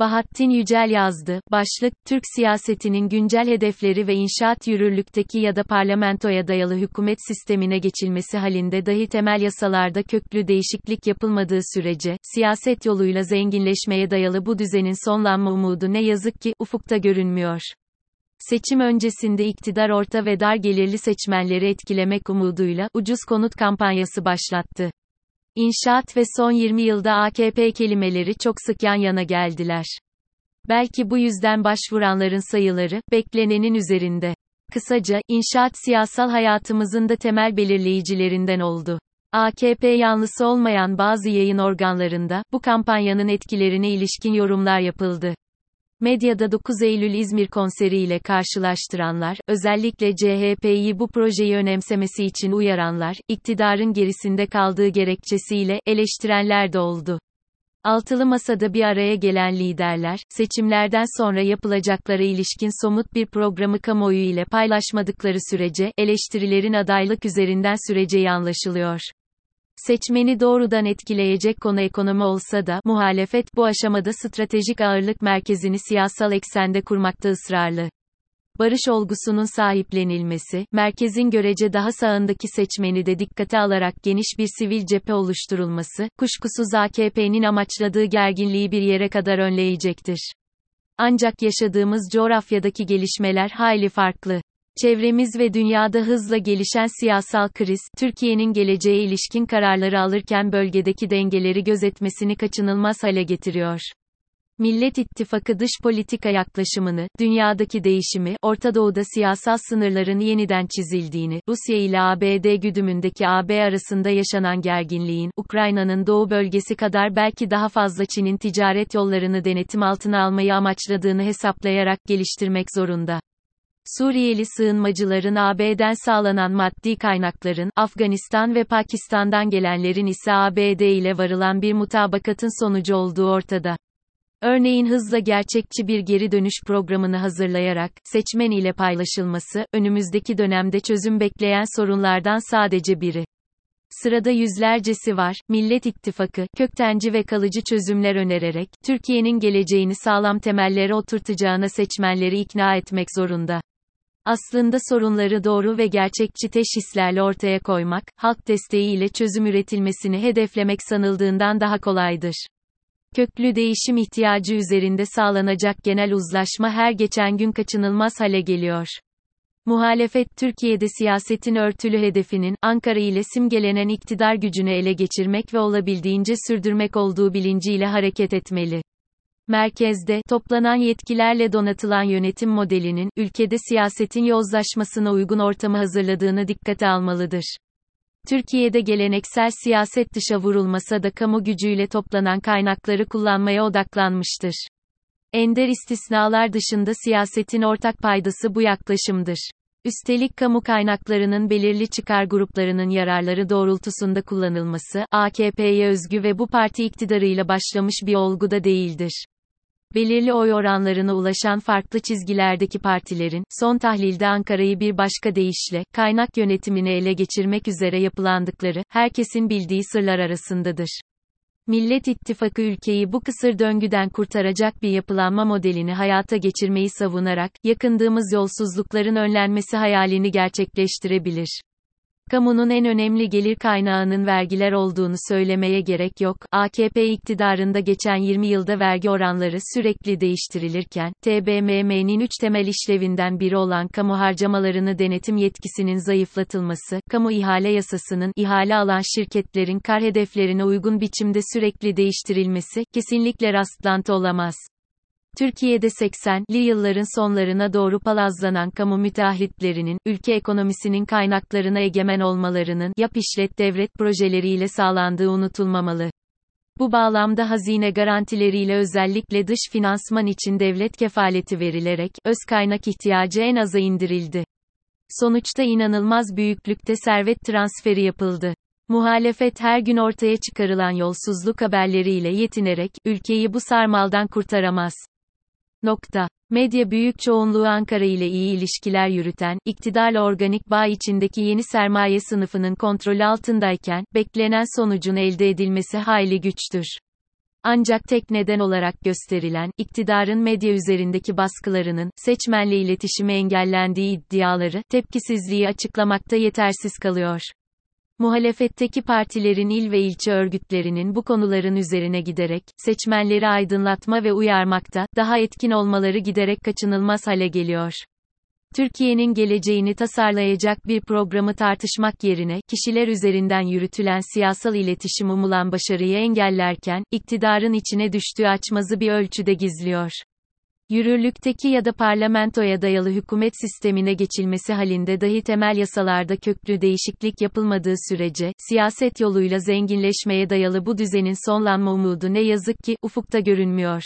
Bahattin Yücel yazdı. Başlık, Türk siyasetinin güncel hedefleri ve inşaat yürürlükteki ya da parlamentoya dayalı hükümet sistemine geçilmesi halinde dahi temel yasalarda köklü değişiklik yapılmadığı sürece, siyaset yoluyla zenginleşmeye dayalı bu düzenin sonlanma umudu ne yazık ki, ufukta görünmüyor. Seçim öncesinde iktidar orta ve dar gelirli seçmenleri etkilemek umuduyla, ucuz konut kampanyası başlattı. İnşaat ve son 20 yılda AKP kelimeleri çok sık yan yana geldiler. Belki bu yüzden başvuranların sayıları, beklenenin üzerinde. Kısaca, inşaat siyasal hayatımızın da temel belirleyicilerinden oldu. AKP yanlısı olmayan bazı yayın organlarında, bu kampanyanın etkilerine ilişkin yorumlar yapıldı. Medyada 9 Eylül İzmir konseriyle karşılaştıranlar, özellikle CHP'yi bu projeyi önemsemesi için uyaranlar, iktidarın gerisinde kaldığı gerekçesiyle, eleştirenler de oldu. Altılı masada bir araya gelen liderler, seçimlerden sonra yapılacaklara ilişkin somut bir programı kamuoyu ile paylaşmadıkları sürece, eleştirilerin adaylık üzerinden süreceği anlaşılıyor. Seçmeni doğrudan etkileyecek konu ekonomi olsa da, muhalefet bu aşamada stratejik ağırlık merkezini siyasal eksende kurmakta ısrarlı. Barış olgusunun sahiplenilmesi, merkezin görece daha sağındaki seçmeni de dikkate alarak geniş bir sivil cephe oluşturulması, kuşkusuz AKP'nin amaçladığı gerginliği bir yere kadar önleyecektir. Ancak yaşadığımız coğrafyadaki gelişmeler hayli farklı. Çevremiz ve dünyada hızla gelişen siyasal kriz, Türkiye'nin geleceğe ilişkin kararları alırken bölgedeki dengeleri gözetmesini kaçınılmaz hale getiriyor. Millet İttifakı dış politika yaklaşımını, dünyadaki değişimi, Orta Doğu'da siyasal sınırların yeniden çizildiğini, Rusya ile ABD güdümündeki AB arasında yaşanan gerginliğin, Ukrayna'nın doğu bölgesi kadar belki daha fazla Çin'in ticaret yollarını denetim altına almayı amaçladığını hesaplayarak geliştirmek zorunda. Suriyeli sığınmacıların AB'den sağlanan maddi kaynakların, Afganistan ve Pakistan'dan gelenlerin ise ABD ile varılan bir mutabakatın sonucu olduğu ortada. Örneğin hızla gerçekçi bir geri dönüş programını hazırlayarak, seçmen ile paylaşılması, önümüzdeki dönemde çözüm bekleyen sorunlardan sadece biri. Sırada yüzlercesi var. Millet İttifakı, köktenci ve kalıcı çözümler önererek, Türkiye'nin geleceğini sağlam temellere oturtacağına seçmenleri ikna etmek zorunda. Aslında sorunları doğru ve gerçekçi teşhislerle ortaya koymak, halk desteğiyle çözüm üretilmesini hedeflemek sanıldığından daha kolaydır. Köklü değişim ihtiyacı üzerinde sağlanacak genel uzlaşma her geçen gün kaçınılmaz hale geliyor. Muhalefet Türkiye'de siyasetin örtülü hedefinin Ankara ile simgelenen iktidar gücünü ele geçirmek ve olabildiğince sürdürmek olduğu bilinciyle hareket etmeli. Merkezde, toplanan yetkilerle donatılan yönetim modelinin, ülkede siyasetin yozlaşmasına uygun ortamı hazırladığını dikkate almalıdır. Türkiye'de geleneksel siyaset dışa vurulmasa da kamu gücüyle toplanan kaynakları kullanmaya odaklanmıştır. Ender istisnalar dışında siyasetin ortak paydası bu yaklaşımdır. Üstelik kamu kaynaklarının belirli çıkar gruplarının yararları doğrultusunda kullanılması, AKP'ye özgü ve bu parti iktidarıyla başlamış bir olgu da değildir belirli oy oranlarına ulaşan farklı çizgilerdeki partilerin, son tahlilde Ankara'yı bir başka deyişle, kaynak yönetimini ele geçirmek üzere yapılandıkları, herkesin bildiği sırlar arasındadır. Millet İttifakı ülkeyi bu kısır döngüden kurtaracak bir yapılanma modelini hayata geçirmeyi savunarak, yakındığımız yolsuzlukların önlenmesi hayalini gerçekleştirebilir. Kamunun en önemli gelir kaynağının vergiler olduğunu söylemeye gerek yok. AKP iktidarında geçen 20 yılda vergi oranları sürekli değiştirilirken, TBMM'nin 3 temel işlevinden biri olan kamu harcamalarını denetim yetkisinin zayıflatılması, kamu ihale yasasının ihale alan şirketlerin kar hedeflerine uygun biçimde sürekli değiştirilmesi kesinlikle rastlantı olamaz. Türkiye'de 80'li yılların sonlarına doğru palazlanan kamu müteahhitlerinin, ülke ekonomisinin kaynaklarına egemen olmalarının, yap işlet devlet projeleriyle sağlandığı unutulmamalı. Bu bağlamda hazine garantileriyle özellikle dış finansman için devlet kefaleti verilerek, öz kaynak ihtiyacı en aza indirildi. Sonuçta inanılmaz büyüklükte servet transferi yapıldı. Muhalefet her gün ortaya çıkarılan yolsuzluk haberleriyle yetinerek, ülkeyi bu sarmaldan kurtaramaz. Nokta. Medya büyük çoğunluğu Ankara ile iyi ilişkiler yürüten, iktidarla organik bağ içindeki yeni sermaye sınıfının kontrolü altındayken, beklenen sonucun elde edilmesi hayli güçtür. Ancak tek neden olarak gösterilen, iktidarın medya üzerindeki baskılarının, seçmenle iletişimi engellendiği iddiaları, tepkisizliği açıklamakta yetersiz kalıyor. Muhalefetteki partilerin il ve ilçe örgütlerinin bu konuların üzerine giderek, seçmenleri aydınlatma ve uyarmakta, daha etkin olmaları giderek kaçınılmaz hale geliyor. Türkiye'nin geleceğini tasarlayacak bir programı tartışmak yerine, kişiler üzerinden yürütülen siyasal iletişim umulan başarıyı engellerken, iktidarın içine düştüğü açmazı bir ölçüde gizliyor. Yürürlükteki ya da parlamentoya dayalı hükümet sistemine geçilmesi halinde dahi temel yasalarda köklü değişiklik yapılmadığı sürece, siyaset yoluyla zenginleşmeye dayalı bu düzenin sonlanma umudu ne yazık ki, ufukta görünmüyor.